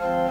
I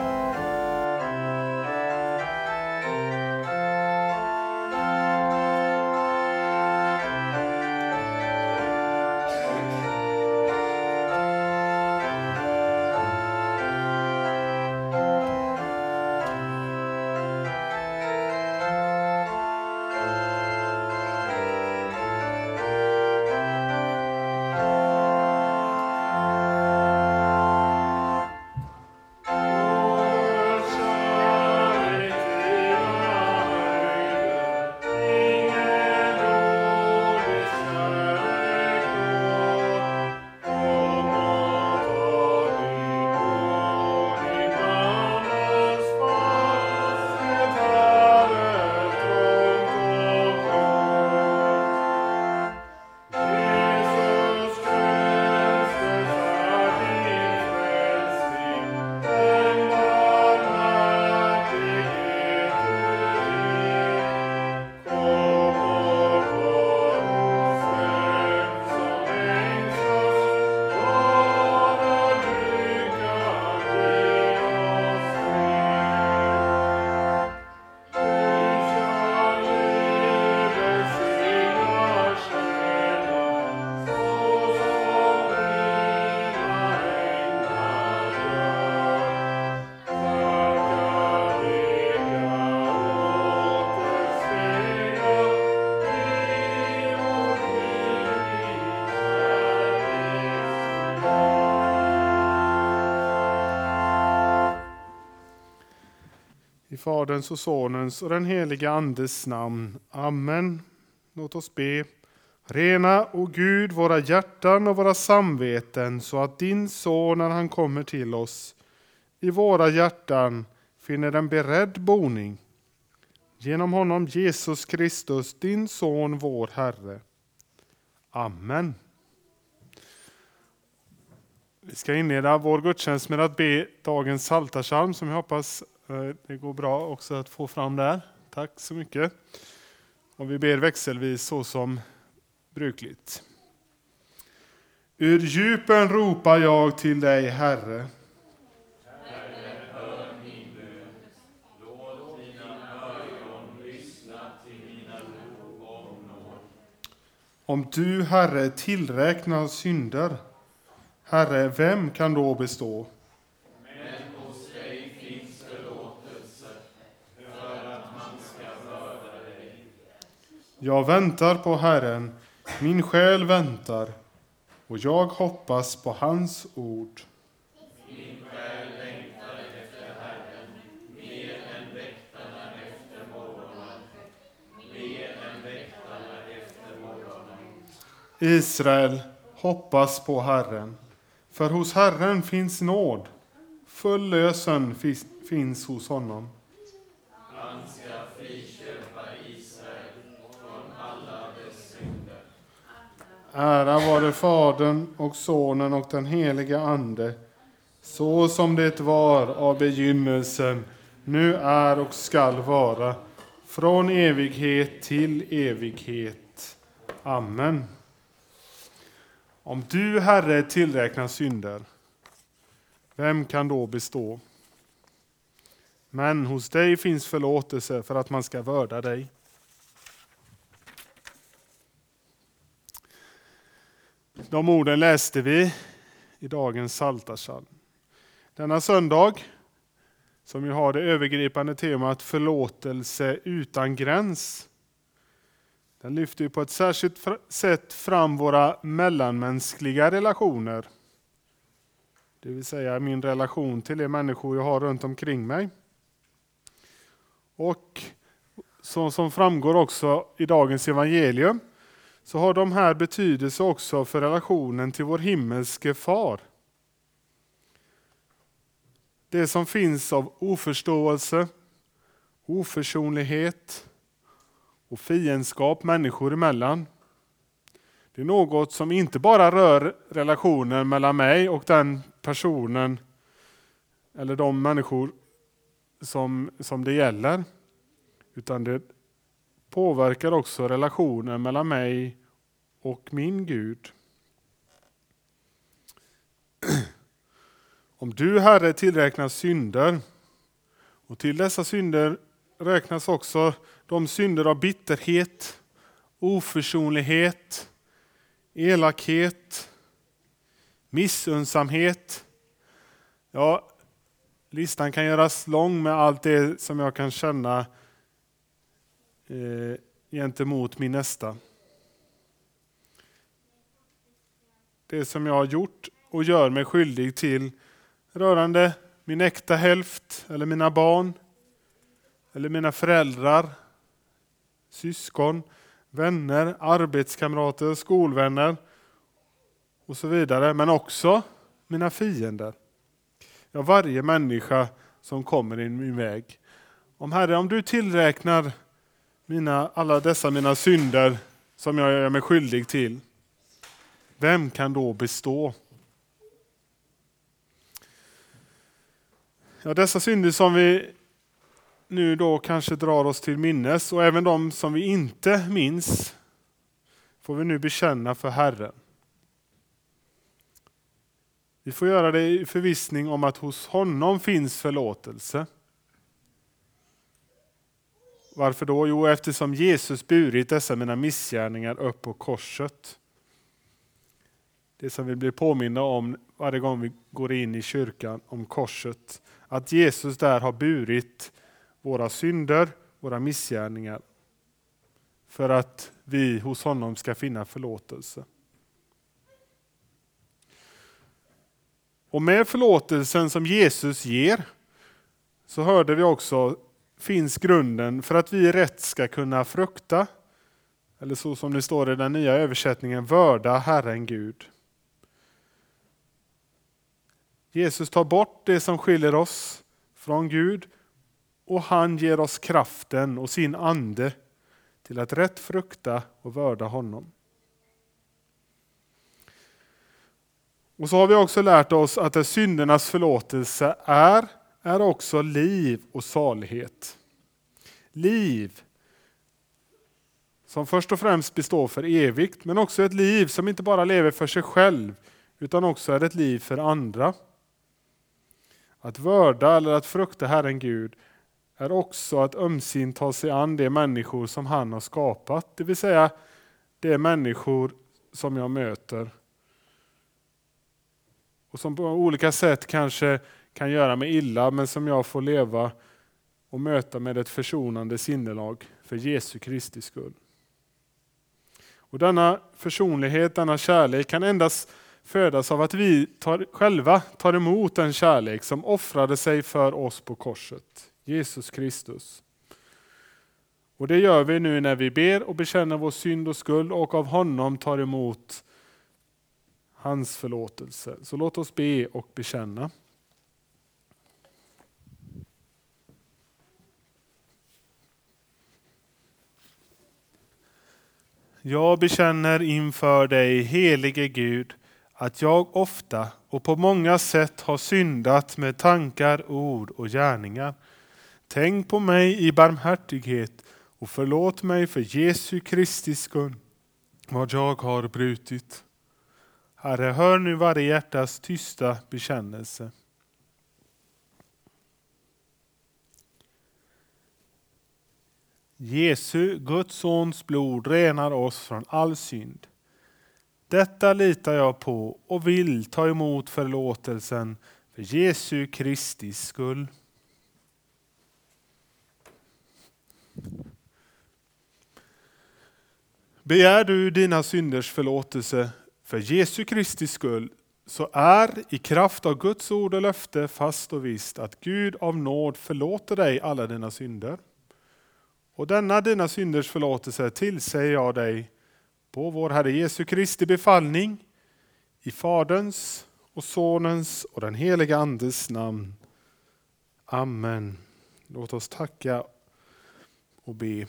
Faderns och Sonens och den helige Andes namn. Amen. Låt oss be. Rena, o Gud, våra hjärtan och våra samveten så att din son, när han kommer till oss, i våra hjärtan finner en beredd boning. Genom honom Jesus Kristus, din son, vår Herre. Amen. Vi ska inleda vår gudstjänst med att be dagens saltarsalm som jag hoppas Eh, det går bra också att få fram där. Tack så mycket. Och vi ber växelvis så som brukligt. Ur djupen ropar jag till dig, Herre. Om du, Herre, tillräknar synder, Herre, vem kan då bestå? Jag väntar på Herren, min själ väntar, och jag hoppas på hans ord. Min själ längtar efter Herren, mer än väktarna efter morgonen, mer än väktarna efter morgonen. Israel, hoppas på Herren, för hos Herren finns nåd, full lösen finns hos honom. Ära vare Fadern och Sonen och den helige Ande, så som det var av begynnelsen, nu är och skall vara, från evighet till evighet. Amen. Om du, Herre, tillräknar synder, vem kan då bestå? Men hos dig finns förlåtelse för att man ska vörda dig. De orden läste vi i dagens psaltarpsalm. Denna söndag, som ju har det övergripande temat förlåtelse utan gräns, den lyfter på ett särskilt sätt fram våra mellanmänskliga relationer. Det vill säga min relation till de människor jag har runt omkring mig. Och så som framgår också i dagens evangelium så har de här betydelse också för relationen till vår himmelske far. Det som finns av oförståelse, oförsonlighet och fiendskap människor emellan. Det är något som inte bara rör relationen mellan mig och den personen eller de människor som, som det gäller. Utan det påverkar också relationen mellan mig och min Gud. Om du, Herre, tillräknar synder, och till dessa synder räknas också de synder av bitterhet, oförsonlighet, elakhet, missunnsamhet. Ja, listan kan göras lång med allt det som jag kan känna eh, gentemot min nästa. Det som jag har gjort och gör mig skyldig till rörande min äkta hälft eller mina barn eller mina föräldrar, syskon, vänner, arbetskamrater, skolvänner och så vidare. Men också mina fiender. Ja, varje människa som kommer i min väg. Om Herre, om du tillräknar mina, alla dessa mina synder som jag gör mig skyldig till, vem kan då bestå? Ja, dessa synder som vi nu då kanske drar oss till minnes och även de som vi inte minns får vi nu bekänna för Herren. Vi får göra det i förvissning om att hos honom finns förlåtelse. Varför då? Jo, eftersom Jesus burit dessa mina missgärningar upp på korset. Det som vi blir påminna om varje gång vi går in i kyrkan om korset. Att Jesus där har burit våra synder, våra missgärningar. För att vi hos honom ska finna förlåtelse. Och med förlåtelsen som Jesus ger, så hörde vi också, finns grunden för att vi rätt ska kunna frukta, eller så som det står i den nya översättningen, vörda Herren Gud. Jesus tar bort det som skiljer oss från Gud och han ger oss kraften och sin ande till att rätt frukta och vörda honom. Och så har vi också lärt oss att det syndernas förlåtelse är, är också liv och salighet. Liv som först och främst består för evigt, men också ett liv som inte bara lever för sig själv, utan också är ett liv för andra. Att vörda eller att frukta Herren Gud är också att ömsint ta sig an de människor som han har skapat, det vill säga de människor som jag möter. Och som på olika sätt kanske kan göra mig illa, men som jag får leva och möta med ett försonande sinnelag för Jesu Kristi skull. Och denna försonlighet, denna kärlek kan endast födas av att vi tar, själva tar emot den kärlek som offrade sig för oss på korset. Jesus Kristus. Och det gör vi nu när vi ber och bekänner vår synd och skuld och av honom tar emot hans förlåtelse. Så låt oss be och bekänna. Jag bekänner inför dig, helige Gud, att jag ofta och på många sätt har syndat med tankar, ord och gärningar Tänk på mig i barmhärtighet och förlåt mig för Jesu Kristi skull vad jag har brutit. Herre, hör nu varje hjärtas tysta bekännelse. Jesu, Guds sons blod renar oss från all synd. Detta litar jag på och vill ta emot förlåtelsen för Jesu Kristi skull. Begär du dina synders förlåtelse för Jesu Kristi skull så är i kraft av Guds ord och löfte fast och visst att Gud av nåd förlåter dig alla dina synder. Och denna dina synders förlåtelse tillsäger jag dig på vår Herre Jesu Kristi befallning i Faderns och Sonens och den heliga Andes namn. Amen. Låt oss tacka och be.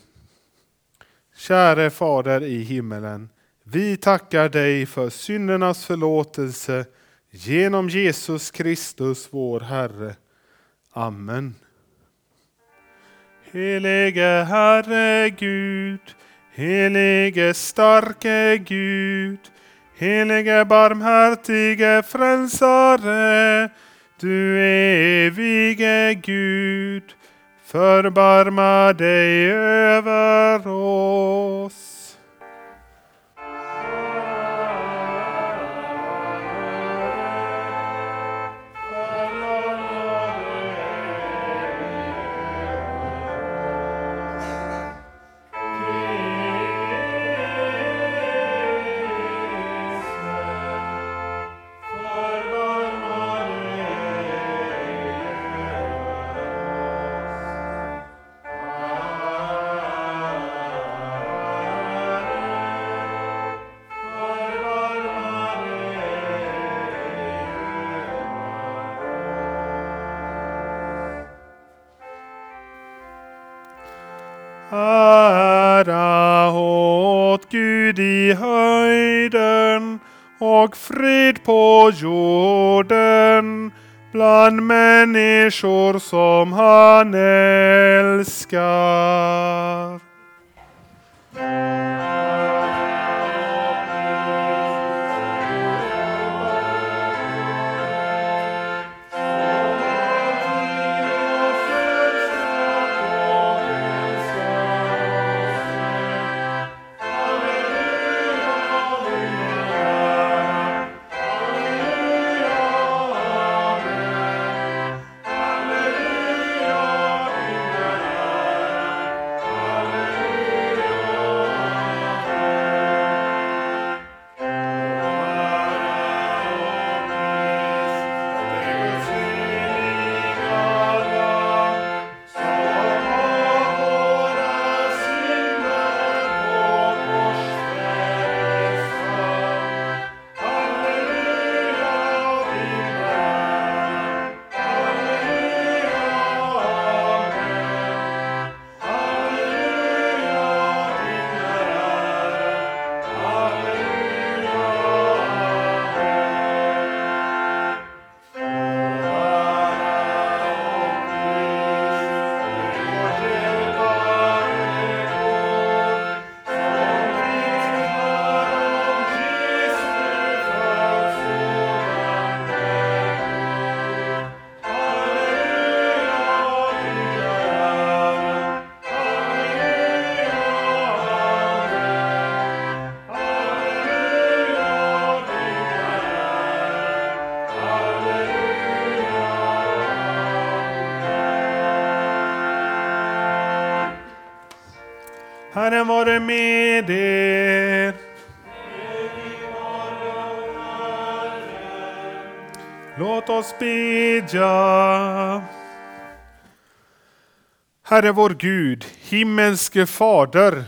Käre Fader i himmelen. Vi tackar dig för syndernas förlåtelse genom Jesus Kristus vår Herre. Amen. Helige Herre Gud, helige starke Gud, helige barmhärtige frälsare, Du evige Gud, förbarma dig över oss. Människor som Herren vare med er. Låt oss bedja. Herre vår Gud, himmelske Fader,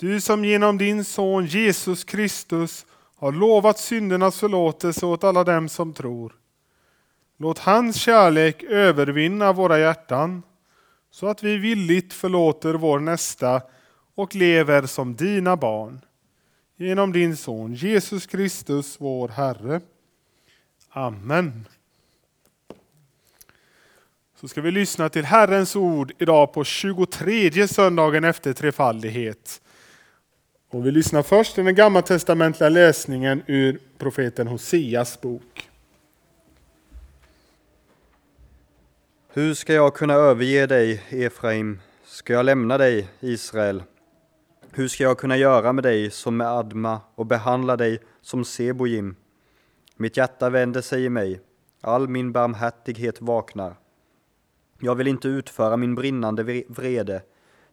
du som genom din son Jesus Kristus har lovat syndernas förlåtelse åt alla dem som tror. Låt hans kärlek övervinna våra hjärtan så att vi villigt förlåter vår nästa och lever som dina barn. Genom din son Jesus Kristus, vår Herre. Amen. Så ska vi lyssna till Herrens ord idag på 23 söndagen efter trefaldighet. Och vi lyssnar först till den gammaltestamentliga läsningen ur profeten Hoseas bok. Hur ska jag kunna överge dig, Efraim? Ska jag lämna dig, Israel? Hur ska jag kunna göra med dig som med Adma och behandla dig som Sebojim? Mitt hjärta vänder sig i mig, all min barmhärtighet vaknar. Jag vill inte utföra min brinnande vrede,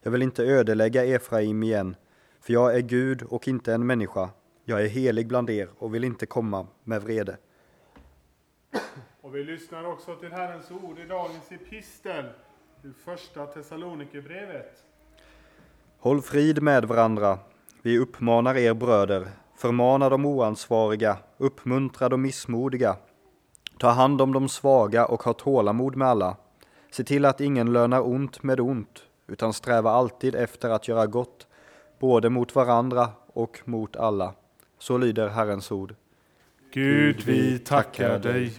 jag vill inte ödelägga Efraim igen, för jag är Gud och inte en människa. Jag är helig bland er och vill inte komma med vrede. Och vi lyssnar också till Herrens ord i dagens epistel, i första Thessalonikerbrevet. Håll frid med varandra. Vi uppmanar er bröder, förmana de oansvariga, uppmuntra de missmodiga. Ta hand om de svaga och ha tålamod med alla. Se till att ingen lönar ont med ont, utan sträva alltid efter att göra gott, både mot varandra och mot alla. Så lyder Herrens ord. Gud, vi tackar dig.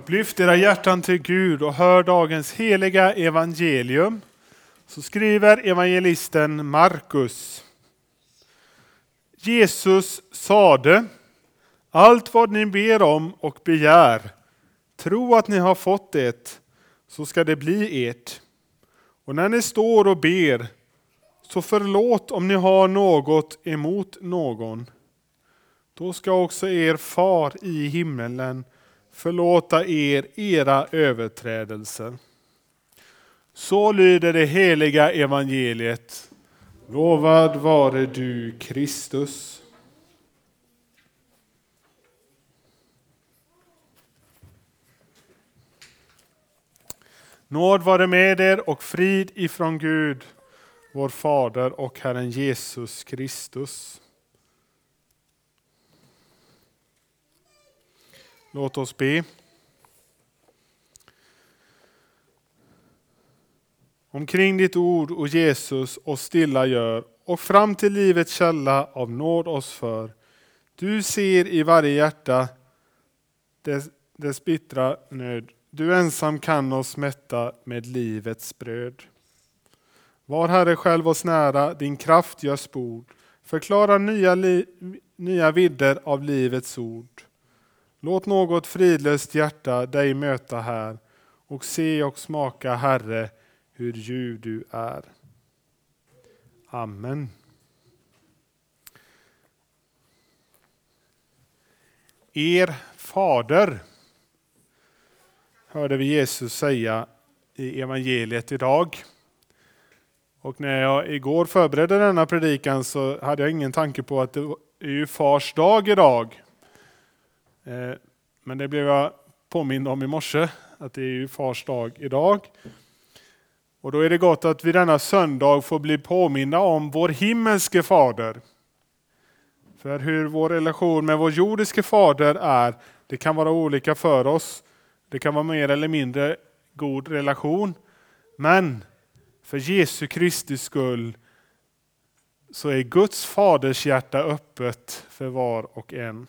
Upplyft era hjärtan till Gud och hör dagens heliga evangelium. Så skriver evangelisten Markus. Jesus sade, allt vad ni ber om och begär, tro att ni har fått det, så ska det bli ert. Och när ni står och ber, så förlåt om ni har något emot någon. Då ska också er far i himmelen förlåta er era överträdelser. Så lyder det heliga evangeliet. Lovad vare du, Kristus. Nåd vare med er och frid ifrån Gud, vår Fader och Herren Jesus Kristus. Låt oss be. Omkring ditt ord och Jesus oss stilla gör och fram till livets källa av nåd oss för. Du ser i varje hjärta dess, dess bittra nöd. Du ensam kan oss mätta med livets bröd. Var Herre själv oss nära, din kraft gör spord. Förklara nya, li, nya vidder av livets ord. Låt något fridlöst hjärta dig möta här och se och smaka, Herre, hur ljuv du är. Amen. Er fader, hörde vi Jesus säga i evangeliet idag. Och när jag igår förberedde denna predikan så hade jag ingen tanke på att det är ju fars dag idag. Eh, men det blev jag påmind om i morse, att det är ju fars dag idag. Och då är det gott att vi denna söndag får bli påminna om vår himmelske fader. För hur vår relation med vår jordiske fader är, det kan vara olika för oss. Det kan vara mer eller mindre god relation. Men för Jesu Kristi skull så är Guds faders hjärta öppet för var och en.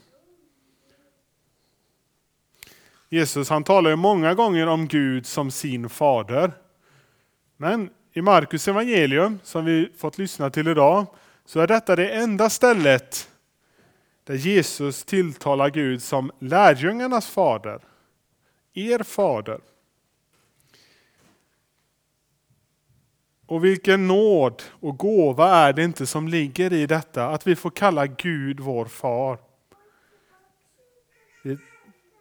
Jesus han talar ju många gånger om Gud som sin fader. Men i Markus evangelium, som vi fått lyssna till idag, så är detta det enda stället där Jesus tilltalar Gud som lärjungarnas fader. Er fader. Och vilken nåd och gåva är det inte som ligger i detta, att vi får kalla Gud vår far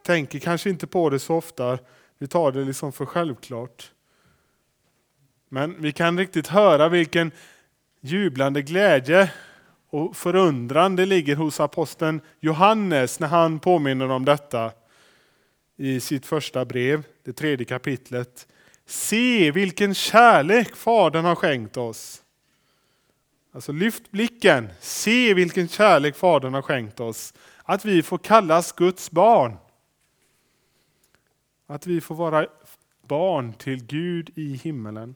tänker kanske inte på det så ofta. Vi tar det liksom för självklart. Men vi kan riktigt höra vilken jublande glädje och förundran det ligger hos aposteln Johannes när han påminner om detta i sitt första brev, det tredje kapitlet. Se vilken kärlek Fadern har skänkt oss. Alltså lyft blicken, se vilken kärlek Fadern har skänkt oss. Att vi får kallas Guds barn. Att vi får vara barn till Gud i himmelen.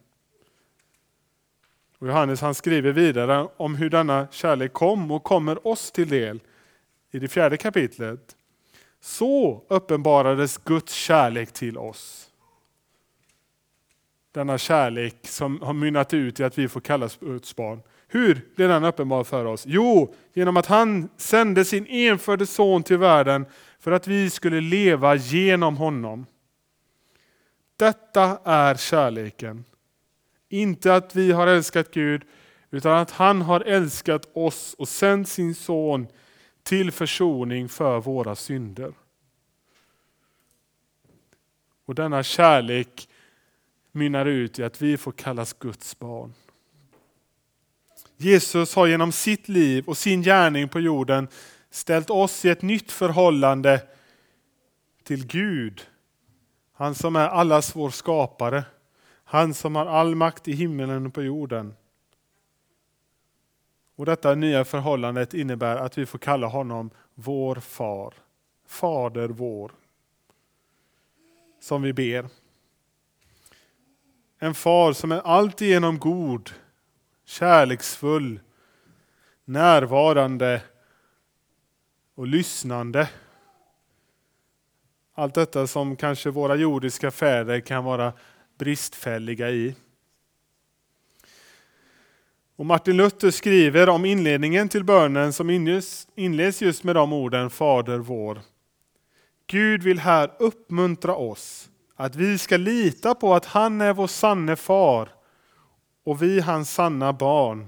Och Johannes han skriver vidare om hur denna kärlek kom och kommer oss till del i det fjärde kapitlet. Så uppenbarades Guds kärlek till oss. Denna kärlek som har mynnat ut i att vi får kallas Guds barn. Hur blev den uppenbar för oss? Jo, genom att han sände sin enfödde son till världen för att vi skulle leva genom honom. Detta är kärleken. Inte att vi har älskat Gud, utan att han har älskat oss och sänt sin son till försoning för våra synder. Och denna kärlek mynnar ut i att vi får kallas Guds barn. Jesus har genom sitt liv och sin gärning på jorden ställt oss i ett nytt förhållande till Gud han som är allas vår skapare. Han som har all makt i himmelen och på jorden. Och Detta nya förhållandet innebär att vi får kalla honom vår far. Fader vår. Som vi ber. En far som är alltigenom god, kärleksfull, närvarande och lyssnande. Allt detta som kanske våra jordiska fäder kan vara bristfälliga i. Och Martin Luther skriver om inledningen till bönen som inleds just med de orden Fader vår. Gud vill här uppmuntra oss att vi ska lita på att han är vår sanne far och vi hans sanna barn.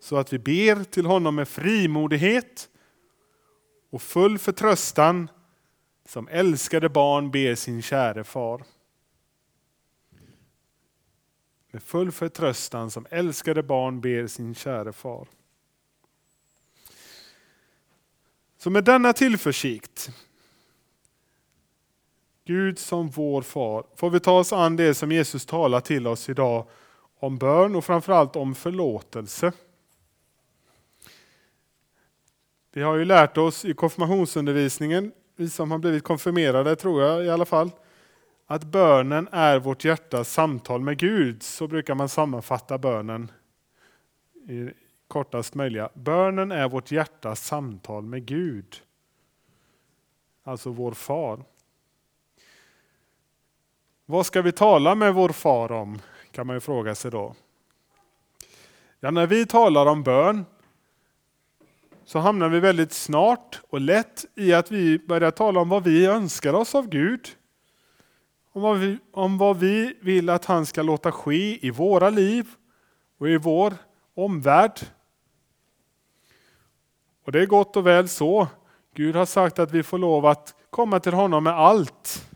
Så att vi ber till honom med frimodighet och full förtröstan som älskade barn ber sin käre far. Med full förtröstan som älskade barn ber sin käre far. Så med denna tillförsikt, Gud som vår far, får vi ta oss an det som Jesus talar till oss idag om bön och framförallt om förlåtelse. Vi har ju lärt oss i konfirmationsundervisningen, vi som har blivit konfirmerade tror jag i alla fall, att bönen är vårt hjärtas samtal med Gud. Så brukar man sammanfatta bönen i kortast möjliga. Bönen är vårt hjärtas samtal med Gud. Alltså vår far. Vad ska vi tala med vår far om? Kan man ju fråga sig då. Ja, när vi talar om bön så hamnar vi väldigt snart och lätt i att vi börjar tala om vad vi önskar oss av Gud. Om vad vi, om vad vi vill att han ska låta ske i våra liv och i vår omvärld. Och det är gott och väl så. Gud har sagt att vi får lov att komma till honom med allt.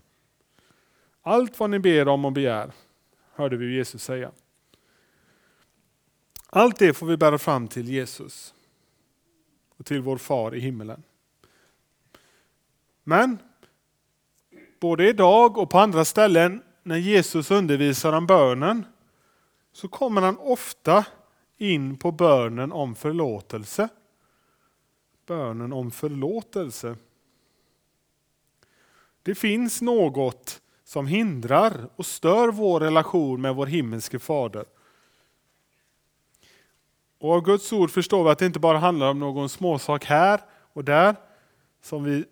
Allt vad ni ber om och begär, hörde vi Jesus säga. Allt det får vi bära fram till Jesus och till vår far i himmelen. Men både idag och på andra ställen när Jesus undervisar om bönen så kommer han ofta in på bönen om förlåtelse. Bönen om förlåtelse. Det finns något som hindrar och stör vår relation med vår himmelske fader. Och av Guds ord förstår vi att det inte bara handlar om någon småsak här och där som vi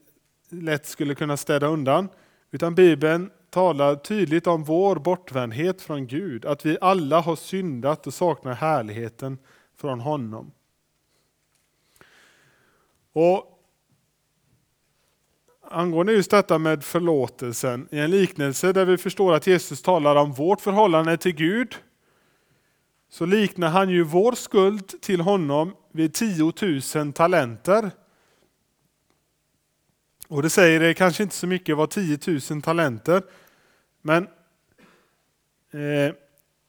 lätt skulle kunna städa undan. Utan Bibeln talar tydligt om vår bortvändhet från Gud. Att vi alla har syndat och saknar härligheten från honom. Och Angående just detta med förlåtelsen, i en liknelse där vi förstår att Jesus talar om vårt förhållande till Gud, så liknar han ju vår skuld till honom vid 10 000 talenter. Och det säger det kanske inte så mycket vad 10 000 talenter, men eh,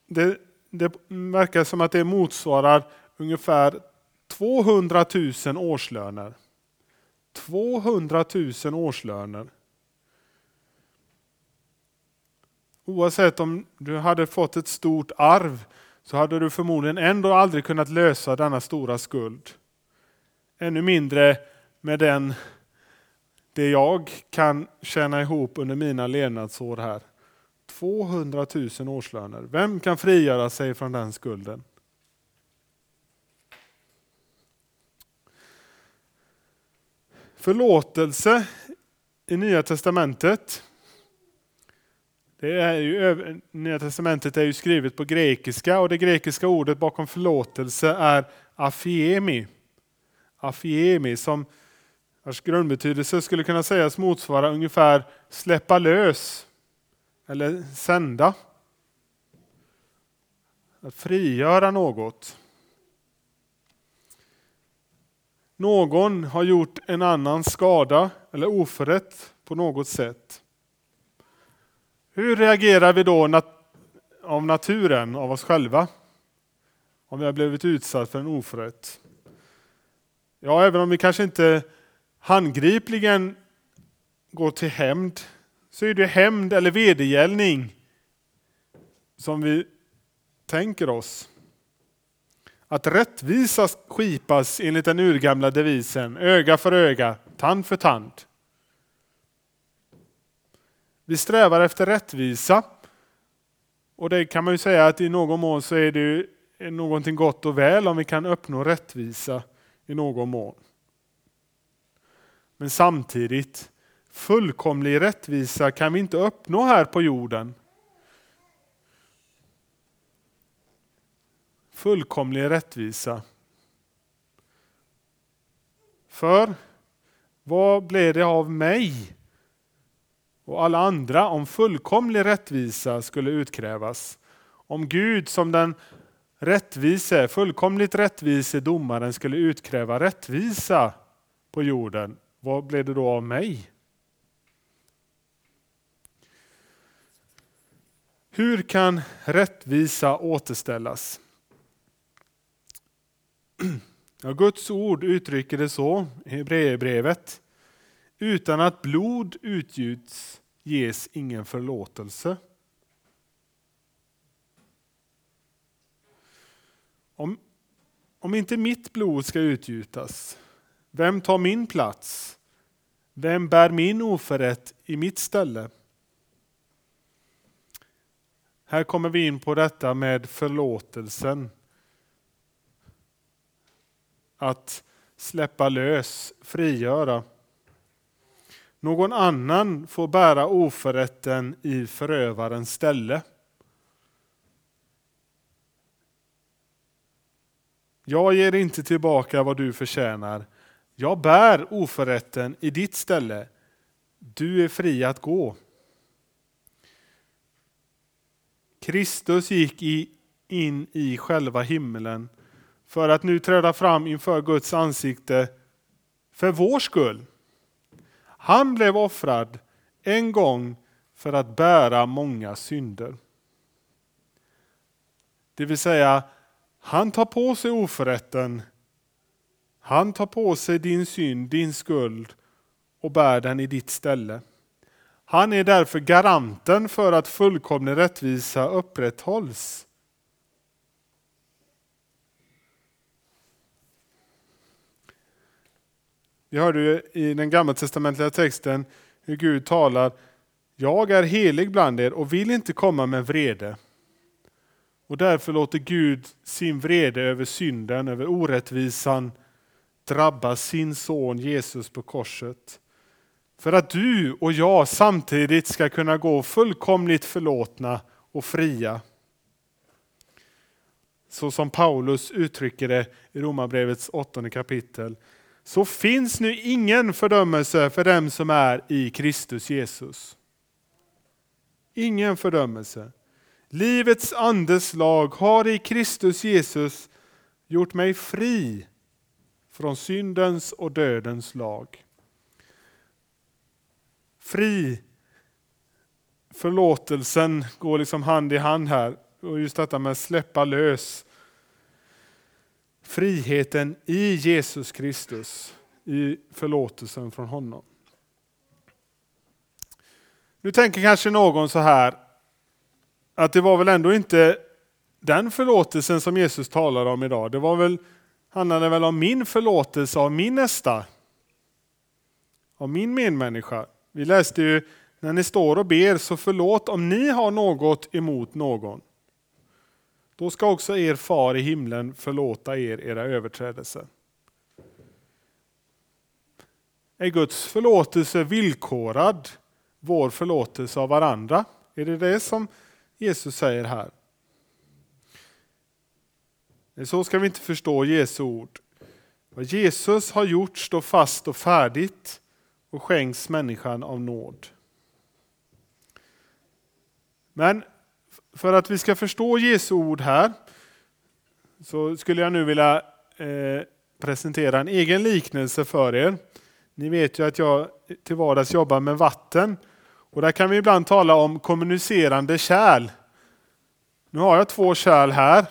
det, det verkar som att det motsvarar ungefär 200 000 årslöner. 200 000 årslöner. Oavsett om du hade fått ett stort arv så hade du förmodligen ändå aldrig kunnat lösa denna stora skuld. Ännu mindre med den, det jag kan tjäna ihop under mina levnadsår här. 200 000 årslöner. Vem kan frigöra sig från den skulden? Förlåtelse i Nya Testamentet. Det är ju, Nya Testamentet är ju skrivet på grekiska och det grekiska ordet bakom förlåtelse är afiemi. Afiemi som vars grundbetydelse skulle kunna sägas motsvara ungefär släppa lös eller sända. Att frigöra något. Någon har gjort en annan skada eller oförrätt på något sätt. Hur reagerar vi då nat av naturen, av oss själva? Om vi har blivit utsatt för en oförrätt? Ja, även om vi kanske inte handgripligen går till hämnd, så är det hämnd eller vedergällning som vi tänker oss. Att rättvisa skipas enligt den urgamla devisen öga för öga, tand för tand. Vi strävar efter rättvisa. Och det kan man ju säga att i någon mån så är det någonting gott och väl om vi kan uppnå rättvisa i någon mån. Men samtidigt fullkomlig rättvisa kan vi inte uppnå här på jorden. Fullkomlig rättvisa. För vad blir det av mig och alla andra om fullkomlig rättvisa skulle utkrävas? Om Gud som den rättvise, fullkomligt rättvise domaren skulle utkräva rättvisa på jorden, vad blev det då av mig? Hur kan rättvisa återställas? Ja, Guds ord uttrycker det så i Hebreerbrevet. Utan att blod utgjuts ges ingen förlåtelse. Om, om inte mitt blod ska utgjutas, vem tar min plats? Vem bär min oförrätt i mitt ställe? Här kommer vi in på detta med förlåtelsen. Att släppa lös, frigöra. Någon annan får bära oförrätten i förövarens ställe. Jag ger inte tillbaka vad du förtjänar. Jag bär oförrätten i ditt ställe. Du är fri att gå. Kristus gick in i själva himlen för att nu träda fram inför Guds ansikte för vår skull. Han blev offrad en gång för att bära många synder. Det vill säga, han tar på sig oförrätten. Han tar på sig din synd, din skuld och bär den i ditt ställe. Han är därför garanten för att fullkomlig rättvisa upprätthålls. Vi hörde ju i den gammaltestamentliga texten hur Gud talar Jag är helig bland er och vill inte komma med vrede. Och därför låter Gud sin vrede över synden, över orättvisan drabba sin son Jesus på korset. För att du och jag samtidigt ska kunna gå fullkomligt förlåtna och fria. Så som Paulus uttrycker det i Romarbrevets åttonde kapitel. Så finns nu ingen fördömelse för dem som är i Kristus Jesus. Ingen fördömelse. Livets andes lag har i Kristus Jesus gjort mig fri från syndens och dödens lag. Fri förlåtelsen går liksom hand i hand här. Och just detta med att släppa lös. Friheten i Jesus Kristus, i förlåtelsen från honom. Nu tänker kanske någon så här, att det var väl ändå inte den förlåtelsen som Jesus talar om idag. Det var väl, handlade väl om min förlåtelse av min nästa. Av min medmänniska. Vi läste ju, när ni står och ber, så förlåt om ni har något emot någon. Då ska också er far i himlen förlåta er era överträdelser. Är Guds förlåtelse villkorad vår förlåtelse av varandra? Är det det som Jesus säger här? Så ska vi inte förstå Jesu ord. Vad Jesus har gjort står fast och färdigt och skänks människan av nåd. Men för att vi ska förstå Jesu ord här så skulle jag nu vilja eh, presentera en egen liknelse för er. Ni vet ju att jag till vardags jobbar med vatten och där kan vi ibland tala om kommunicerande kärl. Nu har jag två kärl här,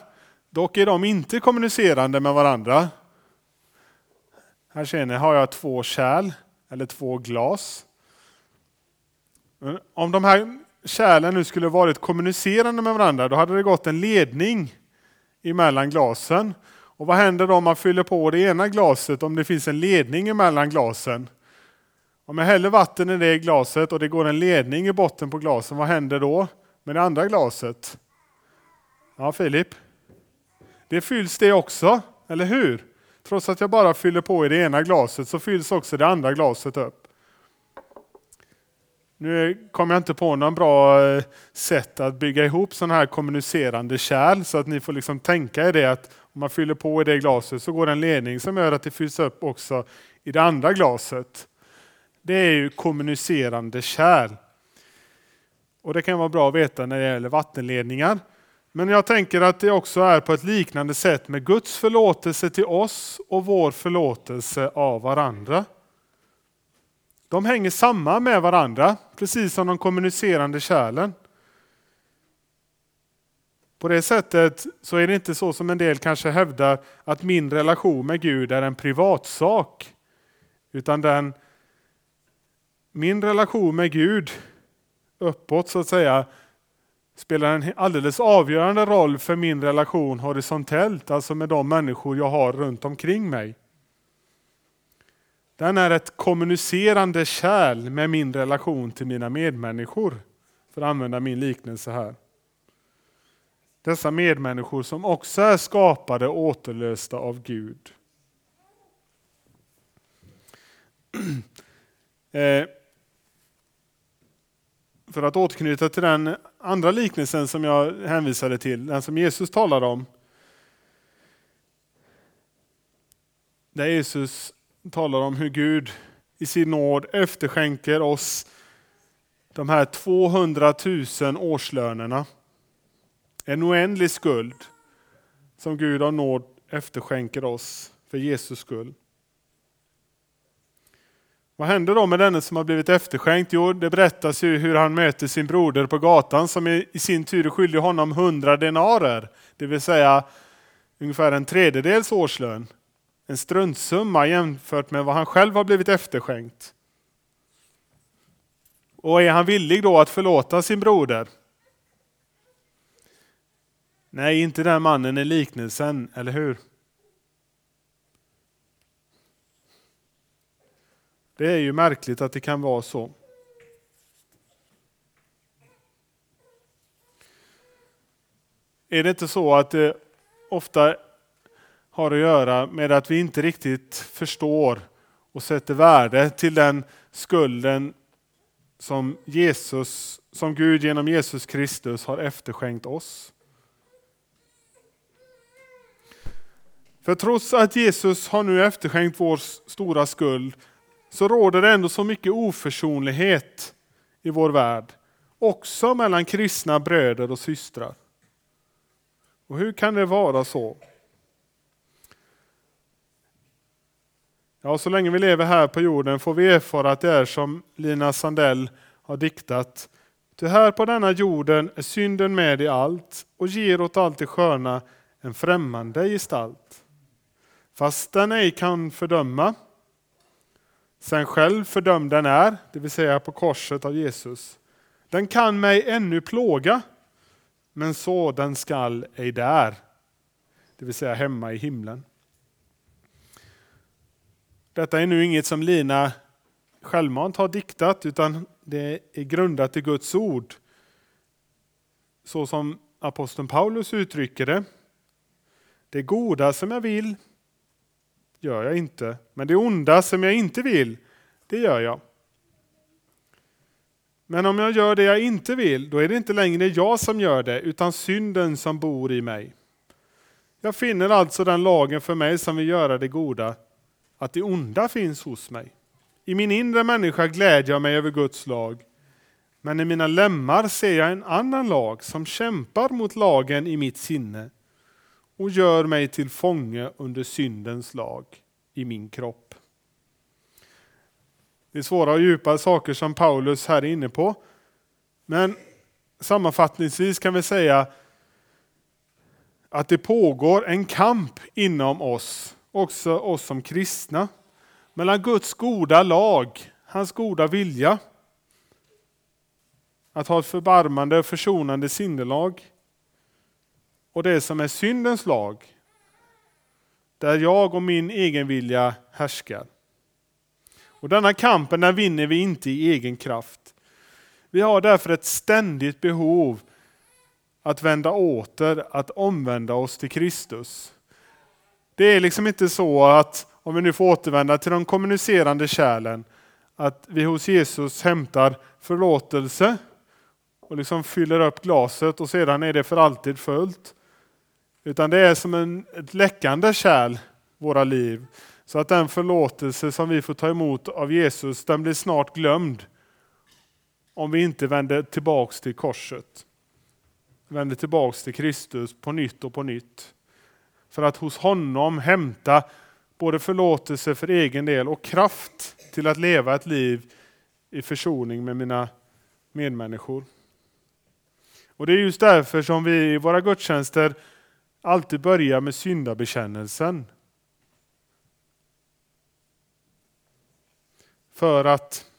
dock är de inte kommunicerande med varandra. Här ser ni, har jag två kärl eller två glas. Eh, om de här kärlen nu skulle varit kommunicerande med varandra, då hade det gått en ledning emellan glasen. Och vad händer då om man fyller på det ena glaset om det finns en ledning emellan glasen? Om jag häller vatten i det glaset och det går en ledning i botten på glasen, vad händer då med det andra glaset? Ja, Filip? Det fylls det också, eller hur? Trots att jag bara fyller på i det ena glaset så fylls också det andra glaset upp. Nu kommer jag inte på någon bra eh, sätt att bygga ihop sådana här kommunicerande kärl så att ni får liksom tänka er det att om man fyller på i det glaset så går en ledning som gör att det fylls upp också i det andra glaset. Det är ju kommunicerande kärl. Och det kan vara bra att veta när det gäller vattenledningar. Men jag tänker att det också är på ett liknande sätt med Guds förlåtelse till oss och vår förlåtelse av varandra. De hänger samman med varandra, precis som de kommunicerande kärlen. På det sättet så är det inte så som en del kanske hävdar att min relation med Gud är en privatsak. Utan den, min relation med Gud uppåt så att säga spelar en alldeles avgörande roll för min relation horisontellt, alltså med de människor jag har runt omkring mig. Den är ett kommunicerande kärl med min relation till mina medmänniskor, för att använda min liknelse här. Dessa medmänniskor som också är skapade och återlösta av Gud. Eh, för att återknyta till den andra liknelsen som jag hänvisade till, den som Jesus talade om. Där Jesus talar om hur Gud i sin nåd efterskänker oss de här 200 000 årslönerna. En oändlig skuld som Gud av nåd efterskänker oss för Jesus skull. Vad händer då med denne som har blivit efterskänkt? Jo, det berättas ju hur han möter sin broder på gatan som i sin tur är skyldig honom 100 denarer, det vill säga ungefär en tredjedels årslön. En struntsumma jämfört med vad han själv har blivit efterskänkt. Och är han villig då att förlåta sin broder? Nej, inte den mannen i liknelsen, eller hur? Det är ju märkligt att det kan vara så. Är det inte så att det ofta har att göra med att vi inte riktigt förstår och sätter värde till den skulden som Jesus, som Gud genom Jesus Kristus har efterskänkt oss. För trots att Jesus har nu efterskänkt vår stora skuld så råder det ändå så mycket oförsonlighet i vår värld. Också mellan kristna bröder och systrar. Och hur kan det vara så? Ja, så länge vi lever här på jorden får vi erfara att det är som Lina Sandell har diktat. Ty här på denna jorden är synden med i allt och ger åt allt det sköna en främmande gestalt. Fast den ej kan fördöma sen själv fördömd den är, det vill säga på korset av Jesus. Den kan mig ännu plåga, men så den skall ej där, det vill säga hemma i himlen. Detta är nu inget som Lina självmant har diktat, utan det är grundat i Guds ord. Så som aposteln Paulus uttrycker det. Det goda som jag vill, gör jag inte. Men det onda som jag inte vill, det gör jag. Men om jag gör det jag inte vill, då är det inte längre jag som gör det, utan synden som bor i mig. Jag finner alltså den lagen för mig som vill göra det goda, att det onda finns hos mig. I min inre människa glädjer jag mig över Guds lag, men i mina lemmar ser jag en annan lag som kämpar mot lagen i mitt sinne och gör mig till fånge under syndens lag i min kropp. Det är svåra och djupa saker som Paulus här är inne på. Men sammanfattningsvis kan vi säga att det pågår en kamp inom oss, också oss som kristna, mellan Guds goda lag, hans goda vilja, att ha ett förbarmande och försonande sinnelag och det som är syndens lag, där jag och min egen vilja härskar. Och denna kampen den vinner vi inte i egen kraft. Vi har därför ett ständigt behov att vända åter, att omvända oss till Kristus. Det är liksom inte så att, om vi nu får återvända till de kommunicerande kärlen, att vi hos Jesus hämtar förlåtelse och liksom fyller upp glaset och sedan är det för alltid fullt. Utan det är som en, ett läckande kärl, våra liv. Så att den förlåtelse som vi får ta emot av Jesus, den blir snart glömd. Om vi inte vänder tillbaks till korset. Vänder tillbaks till Kristus på nytt och på nytt. För att hos honom hämta både förlåtelse för egen del och kraft till att leva ett liv i försoning med mina medmänniskor. Och Det är just därför som vi i våra gudstjänster alltid börjar med syndabekännelsen. För att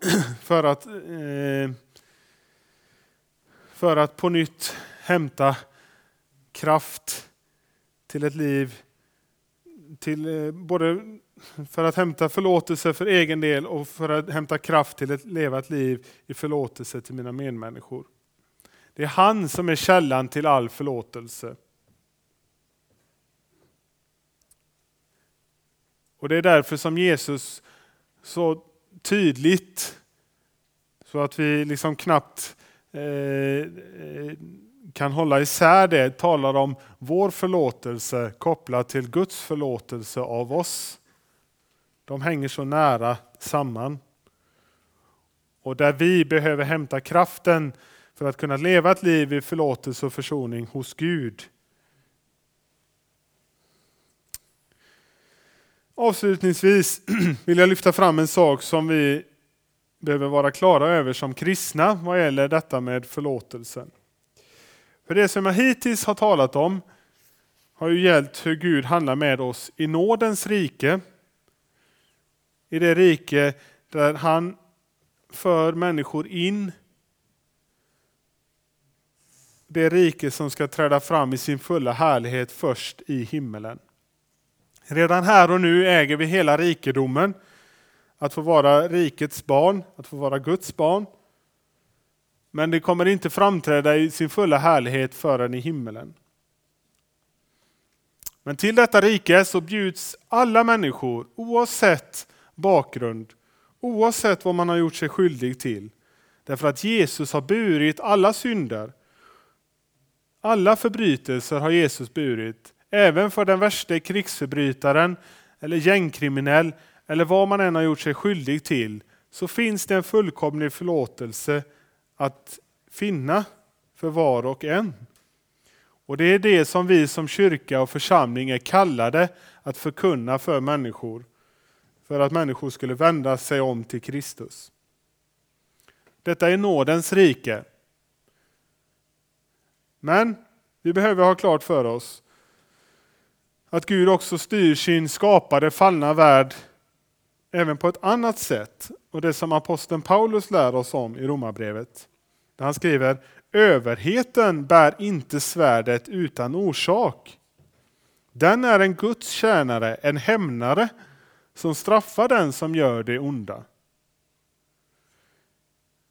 för att, eh, för att på nytt hämta kraft till ett liv, till, eh, både för att hämta förlåtelse för egen del och för att hämta kraft till att leva ett liv i förlåtelse till mina medmänniskor. Det är han som är källan till all förlåtelse. Och Det är därför som Jesus så tydligt, så att vi liksom knappt eh, eh kan hålla isär det, talar om vår förlåtelse kopplat till Guds förlåtelse av oss. De hänger så nära samman. Och där vi behöver hämta kraften för att kunna leva ett liv i förlåtelse och försoning hos Gud. Avslutningsvis vill jag lyfta fram en sak som vi behöver vara klara över som kristna vad gäller detta med förlåtelsen. För det som jag hittills har talat om har ju gällt hur Gud handlar med oss i nådens rike. I det rike där han för människor in. Det rike som ska träda fram i sin fulla härlighet först i himmelen. Redan här och nu äger vi hela rikedomen. Att få vara rikets barn, att få vara Guds barn. Men det kommer inte framträda i sin fulla härlighet förrän i himmelen. Men till detta rike så bjuds alla människor, oavsett bakgrund, oavsett vad man har gjort sig skyldig till. Därför att Jesus har burit alla synder. Alla förbrytelser har Jesus burit, även för den värsta krigsförbrytaren eller gängkriminell eller vad man än har gjort sig skyldig till, så finns det en fullkomlig förlåtelse att finna för var och en. Och det är det som vi som kyrka och församling är kallade att förkunna för människor. För att människor skulle vända sig om till Kristus. Detta är nådens rike. Men vi behöver ha klart för oss att Gud också styr sin skapade fallna värld även på ett annat sätt. Och det som aposteln Paulus lär oss om i Romarbrevet. Där han skriver Överheten bär inte svärdet utan orsak. Den är en Guds tjänare, en hämnare som straffar den som gör det onda.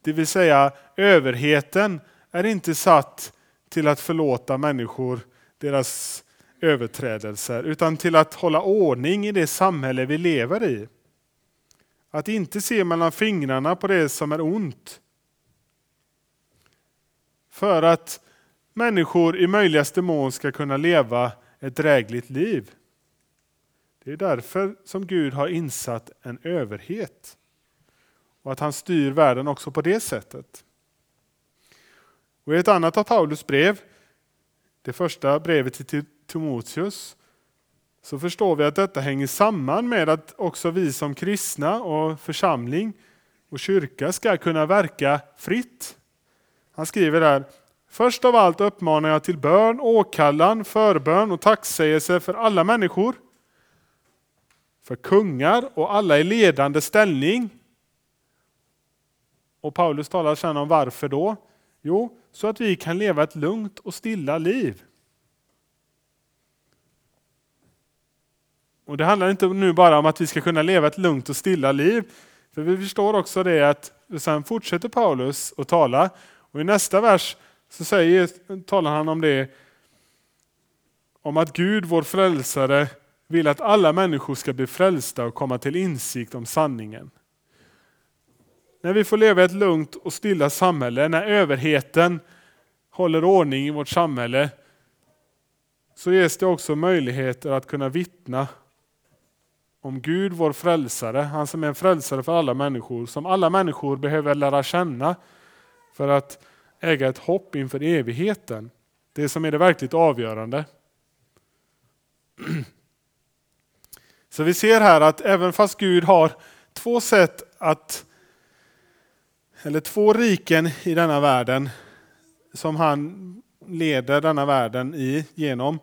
Det vill säga, överheten är inte satt till att förlåta människor deras överträdelser, utan till att hålla ordning i det samhälle vi lever i. Att inte se mellan fingrarna på det som är ont. För att människor i möjligaste mån ska kunna leva ett drägligt liv. Det är därför som Gud har insatt en överhet. Och att han styr världen också på det sättet. Och I ett annat av Paulus brev, det första brevet till Timoteus, så förstår vi att detta hänger samman med att också vi som kristna och församling och kyrka ska kunna verka fritt. Han skriver där, först av allt uppmanar jag till bön, åkallan, förbön och tacksägelse för alla människor, för kungar och alla i ledande ställning. Och Paulus talar sedan om varför då? Jo, så att vi kan leva ett lugnt och stilla liv. Och Det handlar inte nu bara om att vi ska kunna leva ett lugnt och stilla liv. För vi förstår också det att sen fortsätter Paulus att tala. Och i nästa vers så säger, talar han om det om att Gud, vår frälsare, vill att alla människor ska bli frälsta och komma till insikt om sanningen. När vi får leva i ett lugnt och stilla samhälle, när överheten håller ordning i vårt samhälle, så ges det också möjligheter att kunna vittna om Gud, vår frälsare, han som är en frälsare för alla människor, som alla människor behöver lära känna för att äga ett hopp inför evigheten. Det som är det verkligt avgörande. Så vi ser här att även fast Gud har två sätt att, eller två riken i denna världen som han leder denna världen i genom,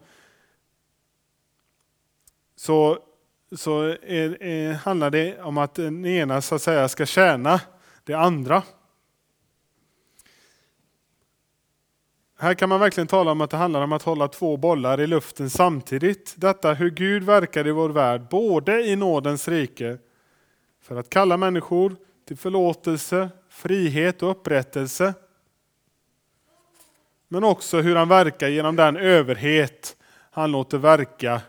så, så är, är, handlar det om att den ena så att säga ska tjäna det andra. Här kan man verkligen tala om att det handlar om att hålla två bollar i luften samtidigt. Detta hur Gud verkar i vår värld, både i nådens rike, för att kalla människor till förlåtelse, frihet och upprättelse. Men också hur han verkar genom den överhet han låter verka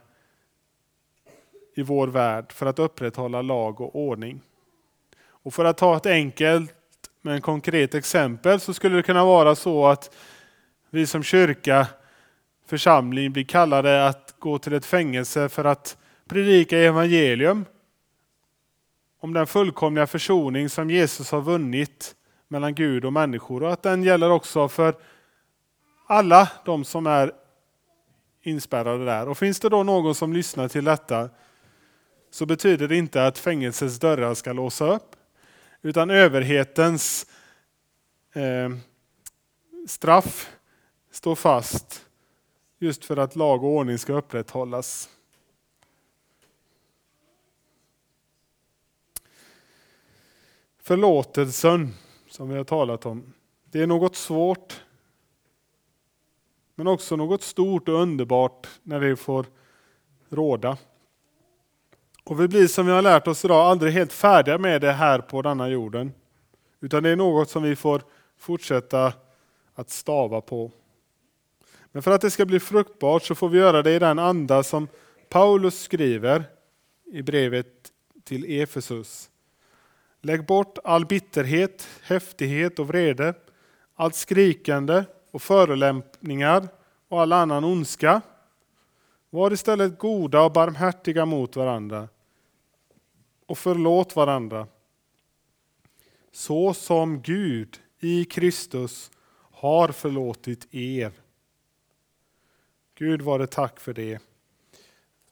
i vår värld för att upprätthålla lag och ordning. Och för att ta ett enkelt men konkret exempel så skulle det kunna vara så att vi som kyrka, församling blir kallade att gå till ett fängelse för att predika evangelium om den fullkomliga försoning som Jesus har vunnit mellan Gud och människor och att den gäller också för alla de som är inspärrade där. Och finns det då någon som lyssnar till detta så betyder det inte att fängelsets dörrar ska låsa upp utan överhetens eh, straff står fast just för att lag och ordning ska upprätthållas. Förlåtelsen som vi har talat om, det är något svårt men också något stort och underbart när det får råda. Och vi blir som vi har lärt oss idag aldrig helt färdiga med det här på denna jorden. Utan det är något som vi får fortsätta att stava på. Men för att det ska bli fruktbart så får vi göra det i den anda som Paulus skriver i brevet till Efesus. Lägg bort all bitterhet, häftighet och vrede, allt skrikande och förolämpningar och all annan ondska. Var istället goda och barmhärtiga mot varandra och förlåt varandra. Så som Gud i Kristus har förlåtit er. Gud var det tack för det.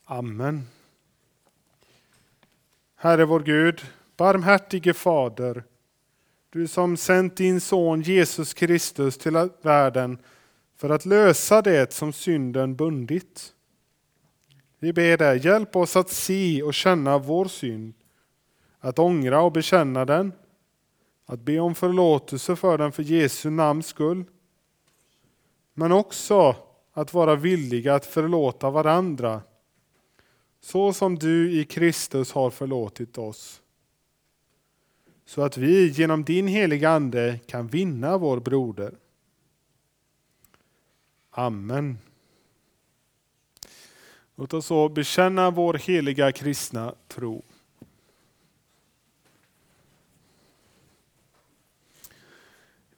Amen. Herre vår Gud, barmhärtige Fader, du som sänt din son Jesus Kristus till världen för att lösa det som synden bundit. Vi ber dig, hjälp oss att se och känna vår synd, att ångra och bekänna den, att be om förlåtelse för den för Jesu namns skull, men också att vara villiga att förlåta varandra, så som du i Kristus har förlåtit oss. Så att vi genom din heliga Ande kan vinna vår broder. Amen. Låt oss så bekänna vår heliga kristna tro.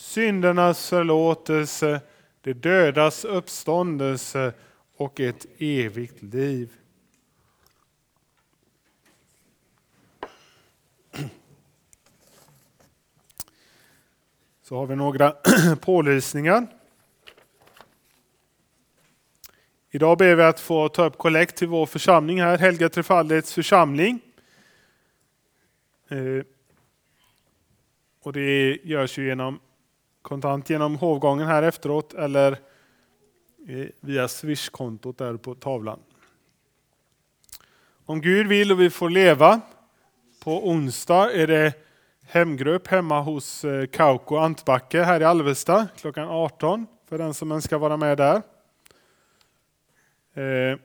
syndernas förlåtelse, det dödas uppståndelse och ett evigt liv. Så har vi några pålysningar. Idag ber vi att få ta upp kollekt till vår församling här, Helga Trefaldighets församling. Eh, och det görs ju genom kontant genom hovgången här efteråt eller via Swish-kontot där på tavlan. Om Gud vill och vi får leva, på onsdag är det hemgrupp hemma hos eh, Kauko Antbacke här i Alvesta klockan 18 för den som önskar vara med där. Eh,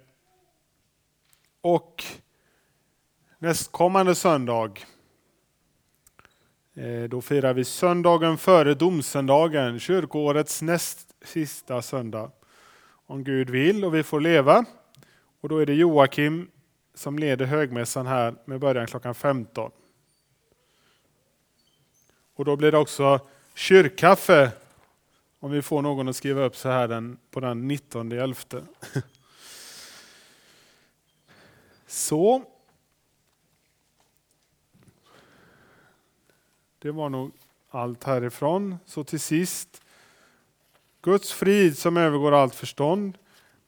och nästkommande söndag Eh, då firar vi söndagen före domsöndagen, kyrkoårets näst sista söndag. Om Gud vill och vi får leva. Och då är det Joakim som leder högmässan här med början klockan 15. Och då blir det också kyrkkaffe om vi får någon att skriva upp så här den, på den 19 11. Så Det var nog allt härifrån. Så till sist, Guds frid som övergår allt förstånd,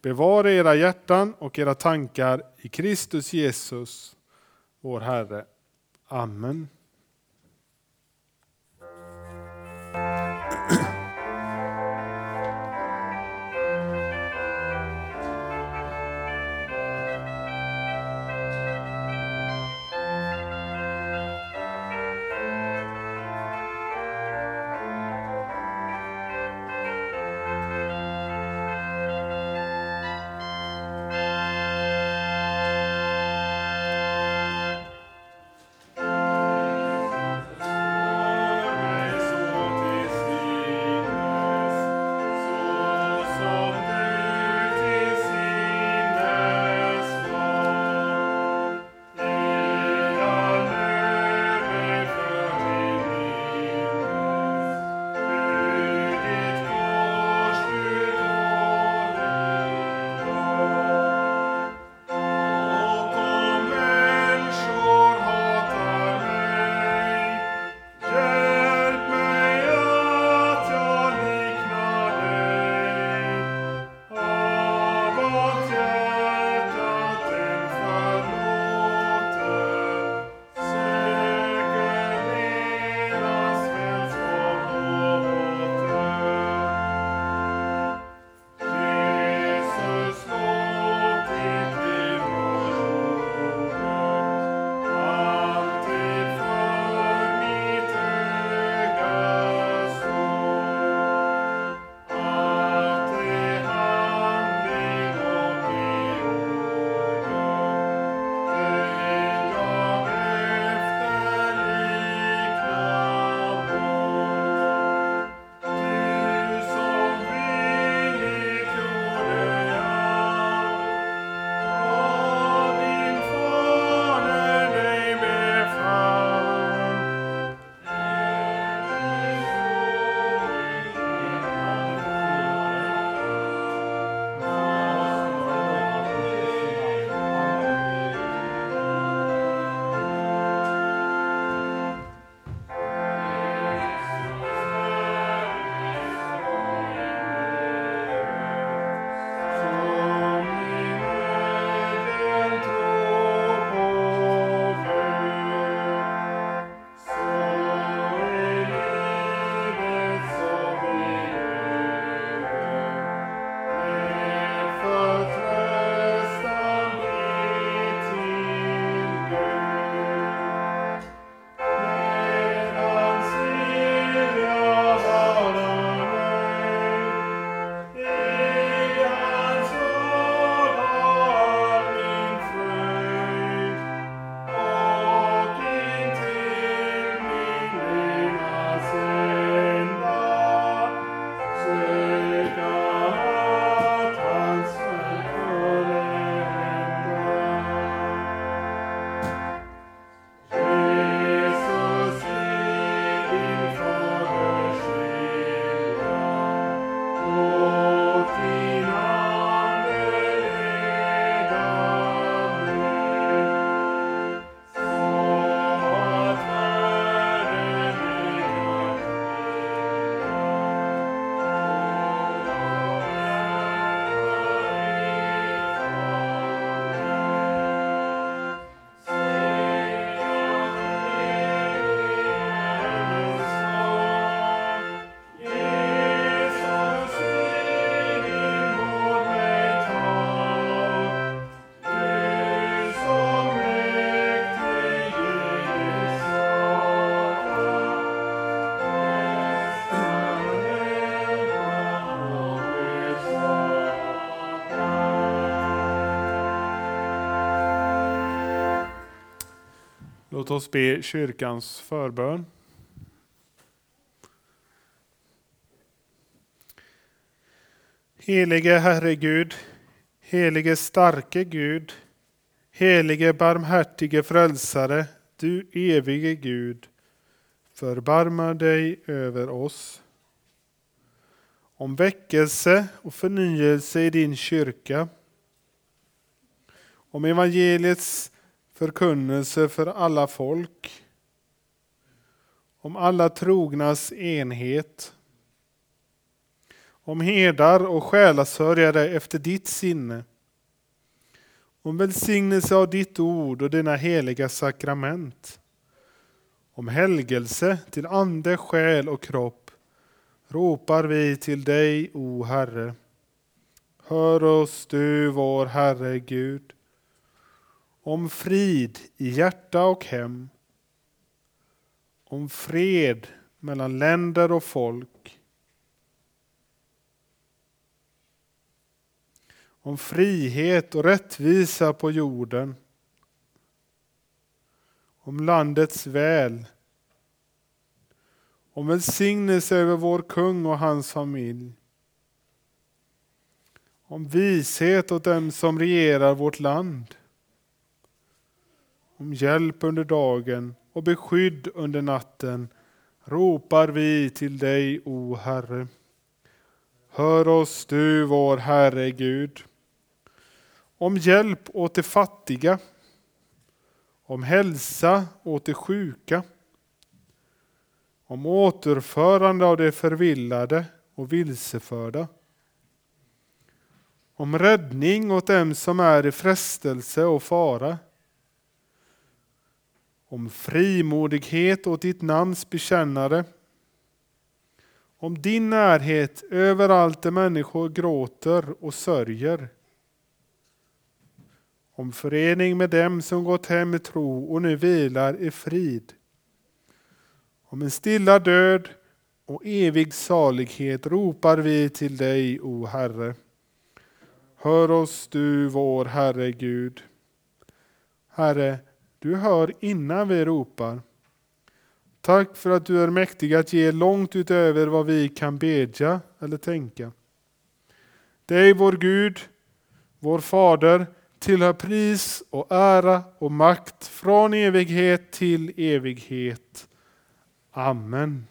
bevara era hjärtan och era tankar i Kristus Jesus, vår Herre. Amen. Låt oss be kyrkans förbön. Helige Herre Gud, helige starke Gud, helige barmhärtige frälsare, du evige Gud, förbarma dig över oss. Om väckelse och förnyelse i din kyrka, om evangeliets förkunnelse för alla folk, om alla trognas enhet, om herdar och själasörjare efter ditt sinne, om välsignelse av ditt ord och dina heliga sakrament, om helgelse till ande, själ och kropp, ropar vi till dig, o Herre. Hör oss du, vår Herre Gud om frid i hjärta och hem, om fred mellan länder och folk, om frihet och rättvisa på jorden, om landets väl, om välsignelse över vår kung och hans familj, om vishet åt dem som regerar vårt land, om hjälp under dagen och beskydd under natten ropar vi till dig, o Herre. Hör oss du, vår Herre Gud. Om hjälp åt de fattiga, om hälsa åt de sjuka, om återförande av de förvillade och vilseförda, om räddning åt dem som är i frestelse och fara, om frimodighet åt ditt namns bekännare, om din närhet överallt där människor gråter och sörjer, om förening med dem som gått hem i tro och nu vilar i frid, om en stilla död och evig salighet ropar vi till dig, o Herre. Hör oss du, vår Herre Gud. Herre, du hör innan vi ropar. Tack för att du är mäktig att ge långt utöver vad vi kan bedja eller tänka. Dig, vår Gud, vår Fader, tillhör pris och ära och makt från evighet till evighet. Amen.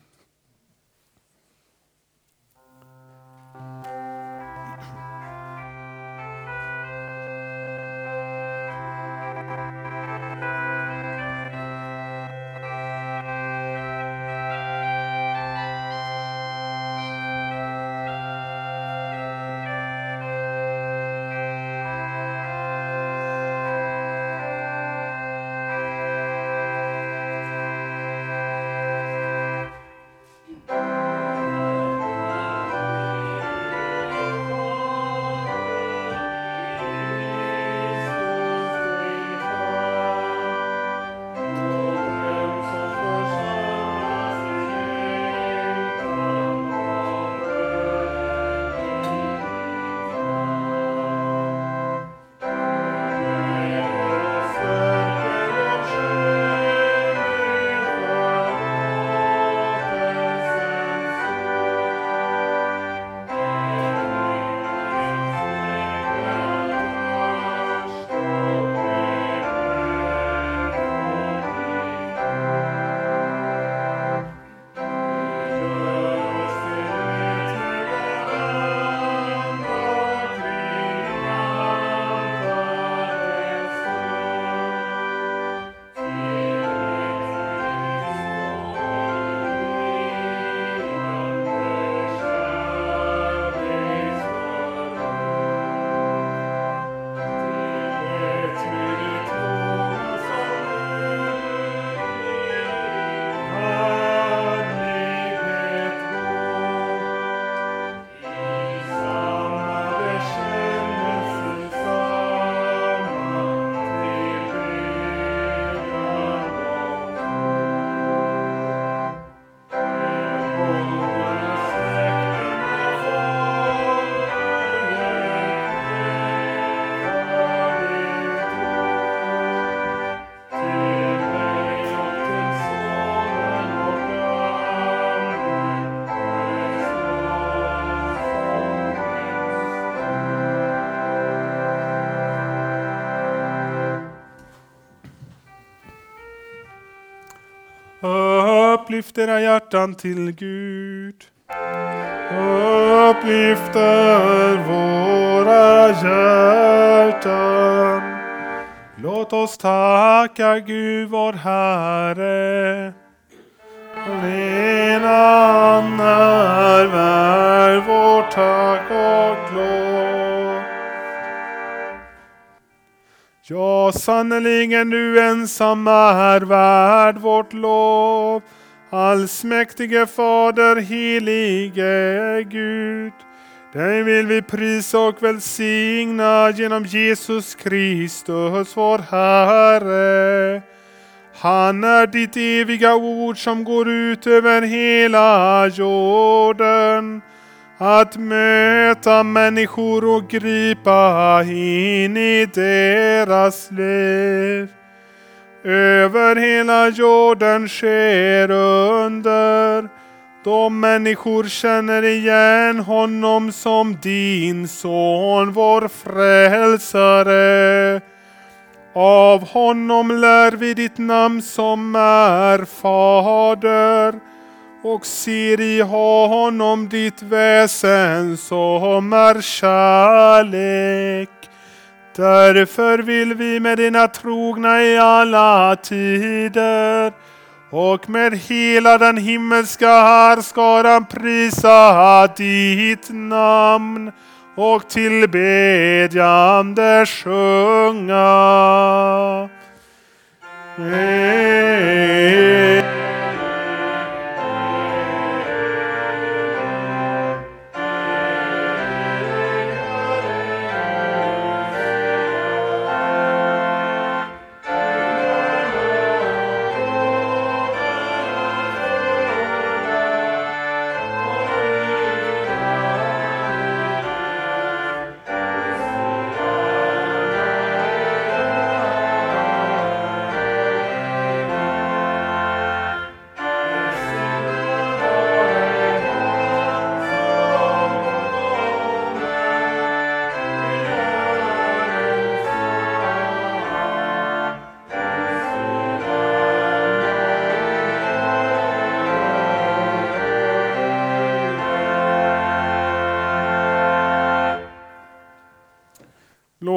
Upplyft era hjärtan till Gud. Upplyfter våra hjärtan. Låt oss tacka Gud vår Herre. Redan är värd vårt tack och lov. Ja, sannerligen du ensam är värd vårt lov. Allsmäktige Fader, helige Gud. Dig vill vi prisa och välsigna genom Jesus Kristus, vår Herre. Han är ditt eviga ord som går ut över hela jorden. Att möta människor och gripa in i deras liv. Över hela jorden sker under då människor känner igen honom som din son, vår frälsare. Av honom lär vi ditt namn som är Fader och ser i honom ditt väsen som är kärlek. Därför vill vi med dina trogna i alla tider och med hela den himmelska härskaran prisa ditt namn och tillbedjande sjunga.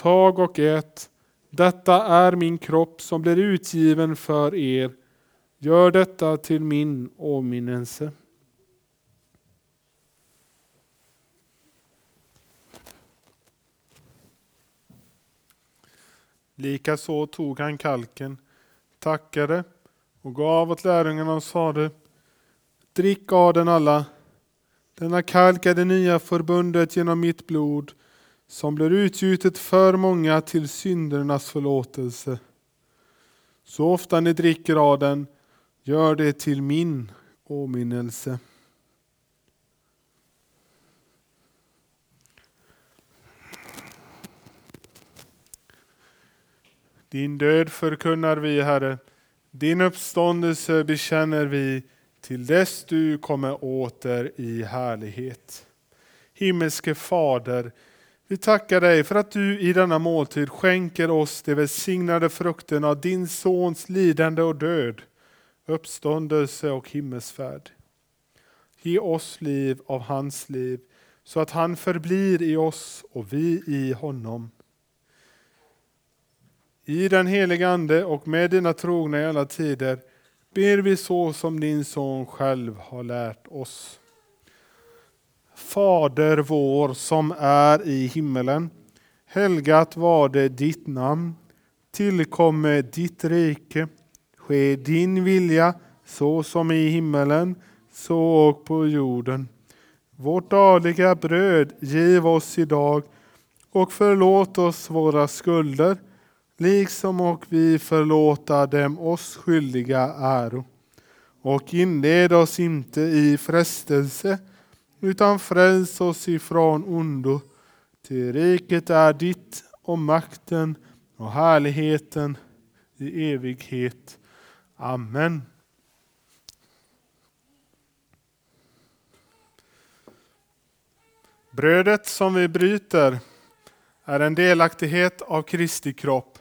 Tag och ät. Detta är min kropp som blir utgiven för er. Gör detta till min åminnelse. Likaså tog han kalken, tackade och gav åt lärjungarna och sade Drick av den alla. Denna kalk är det nya förbundet genom mitt blod som blir utgjutet för många till syndernas förlåtelse. Så ofta ni dricker av den, gör det till min åminnelse. Din död förkunnar vi, Herre. Din uppståndelse bekänner vi till dess du kommer åter i härlighet. Himmelske Fader, vi tackar dig för att du i denna måltid skänker oss de välsignade frukterna av din Sons lidande och död, uppståndelse och himmelsfärd. Ge oss liv av hans liv, så att han förblir i oss och vi i honom. I den heliga Ande och med dina trogna i alla tider ber vi så som din son själv har lärt oss. Fader vår som är i himmelen. Helgat var det ditt namn. Tillkomme ditt rike. Ske din vilja så som i himmelen så och på jorden. Vårt dagliga bröd giv oss idag och förlåt oss våra skulder liksom och vi förlåta dem oss skyldiga äro. och inled oss inte i frestelse, utan fräls oss ifrån ondo. Till riket är ditt och makten och härligheten i evighet. Amen. Brödet som vi bryter är en delaktighet av Kristi kropp.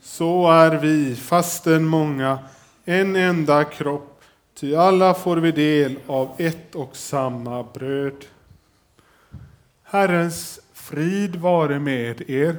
Så är vi, fastän många, en enda kropp, ty alla får vi del av ett och samma bröd. Herrens frid vare med er.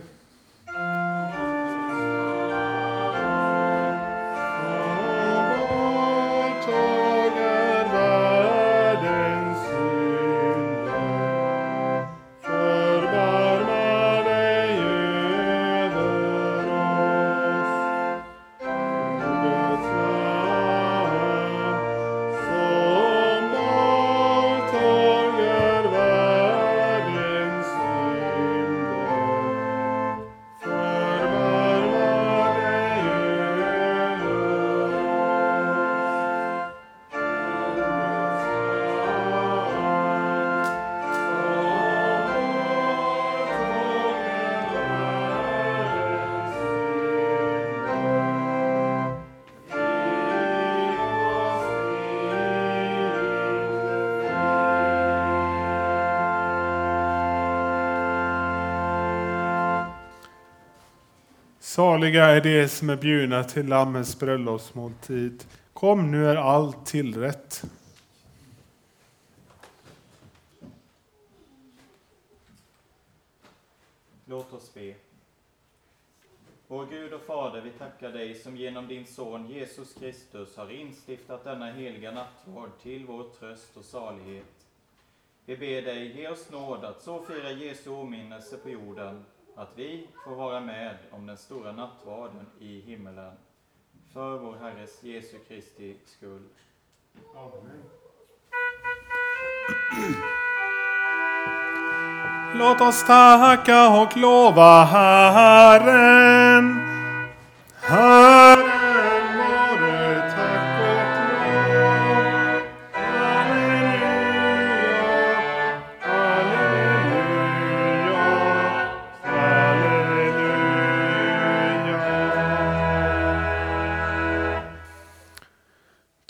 Saliga är de som är bjudna till Lammets bröllopsmåltid. Kom, nu är allt tillrätt. Låt oss be. Vår Gud och Fader, vi tackar dig som genom din Son Jesus Kristus har instiftat denna heliga nattvard till vår tröst och salighet. Vi ber dig, ge oss nåd att så fira Jesu åminnelse på jorden, att vi får vara med om den stora nattvarden i himmelen. För vår Herres Jesu Kristi skull. Amen. Låt oss tacka och lova Herren. Herren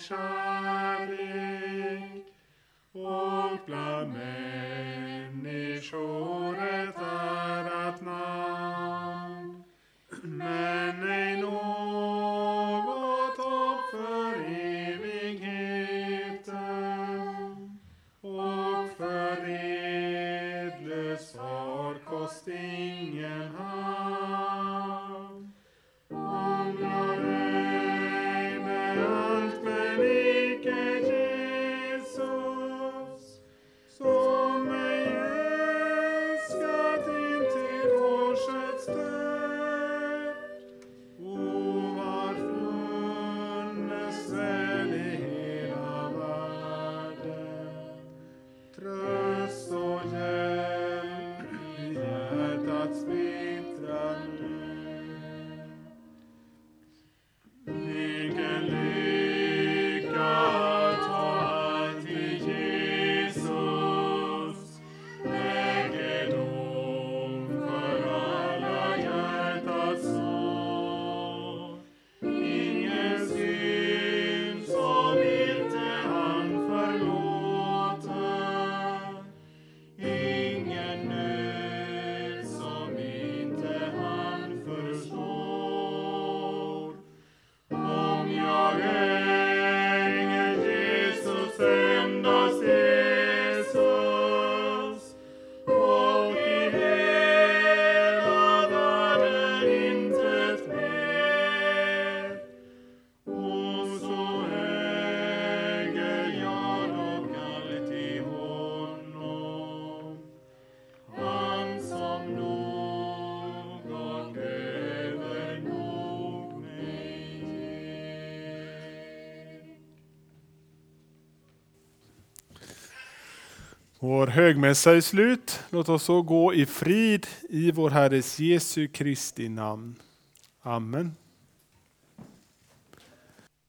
shine. Vår högmässa är slut. Låt oss så gå i frid i vår Herres Jesu Kristi namn. Amen.